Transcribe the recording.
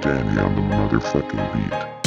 Danny on the motherfucking beat.